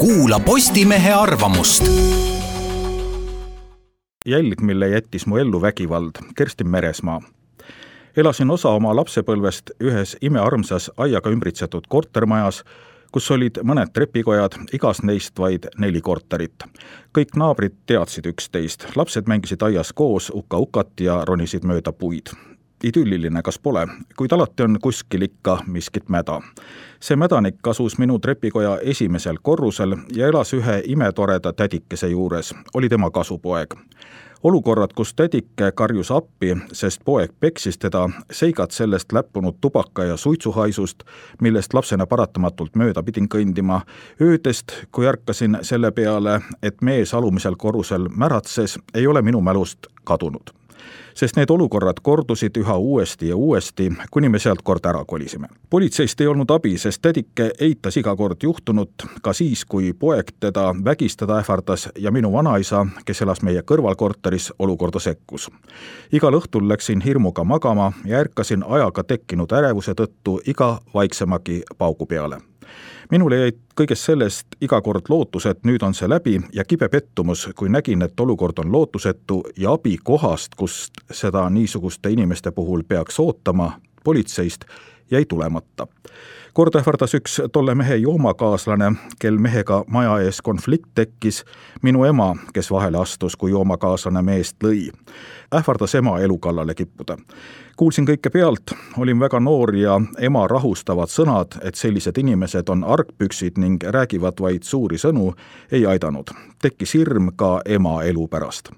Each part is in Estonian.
kuula Postimehe arvamust. jälg, mille jättis mu ellu vägivald, Kerstin Meresmaa. elasin osa oma lapsepõlvest ühes imearmsas aiaga ümbritsetud kortermajas, kus olid mõned trepikojad, igas neist vaid neli korterit. kõik naabrid teadsid üksteist, lapsed mängisid aias koos uka-ukat ja ronisid mööda puid idülliline, kas pole, kuid alati on kuskil ikka miskit mäda. see mädanik asus minu trepikoja esimesel korrusel ja elas ühe imetoreda tädikese juures, oli tema kasupoeg. olukorrad, kus tädike karjus appi, sest poeg peksis teda, seigad sellest läppunud tubaka ja suitsuhaisust, millest lapsena paratamatult mööda pidin kõndima, öödest, kui ärkasin selle peale, et mees alumisel korrusel märatses, ei ole minu mälust kadunud sest need olukorrad kordusid üha uuesti ja uuesti, kuni me sealt kord ära kolisime. politseist ei olnud abi, sest tädike eitas iga kord juhtunut, ka siis, kui poeg teda vägistada ähvardas ja minu vanaisa, kes elas meie kõrvalkorteris, olukorda sekkus. igal õhtul läksin hirmuga magama ja ärkasin ajaga tekkinud ärevuse tõttu iga vaiksemagi paugu peale minule jäid kõigest sellest iga kord lootus, et nüüd on see läbi ja kibe pettumus, kui nägin, et olukord on lootusetu ja abi kohast, kust seda niisuguste inimeste puhul peaks ootama, politseist, jäi tulemata. kord ähvardas üks tolle mehe joomakaaslane, kel mehega maja ees konflikt tekkis, minu ema, kes vahele astus, kui joomakaaslane meest lõi. ähvardas ema elu kallale kippuda kuulsin kõike pealt, olin väga noor ja ema rahustavad sõnad, et sellised inimesed on argpüksid ning räägivad vaid suuri sõnu, ei aidanud. tekkis hirm ka ema elu pärast.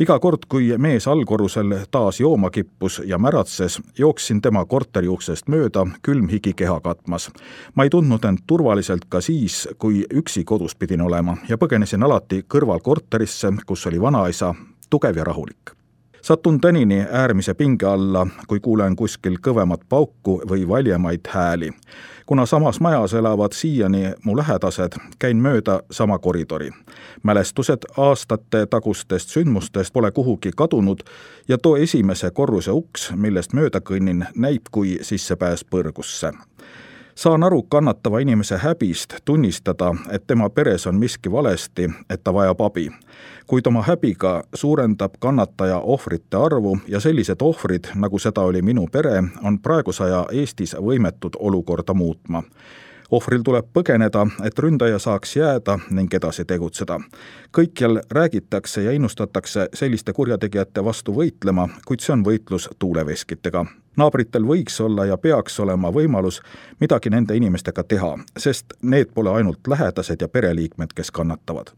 iga kord, kui mees allkorrusel taas jooma kippus ja märatses, jooksin tema korteri uksest mööda, külm higi keha katmas. ma ei tundnud end turvaliselt ka siis, kui üksi kodus pidin olema ja põgenesin alati kõrvalkorterisse, kus oli vanaisa, tugev ja rahulik satun tänini äärmise pinge alla, kui kuulen kuskil kõvemat pauku või valjemaid hääli. kuna samas majas elavad siiani mu lähedased, käin mööda sama koridori. mälestused aastate tagustest sündmustest pole kuhugi kadunud ja too esimese korruse uks, millest mööda kõnnin, näib kui sissepääs põrgusse saan aru kannatava inimese häbist tunnistada, et tema peres on miski valesti, et ta vajab abi. kuid oma häbiga suurendab kannataja ohvrite arvu ja sellised ohvrid, nagu seda oli minu pere, on praeguse aja Eestis võimetud olukorda muutma ohvril tuleb põgeneda, et ründaja saaks jääda ning edasi tegutseda. kõikjal räägitakse ja innustatakse selliste kurjategijate vastu võitlema, kuid see on võitlus tuuleveskitega. Naabritel võiks olla ja peaks olema võimalus midagi nende inimestega teha, sest need pole ainult lähedased ja pereliikmed, kes kannatavad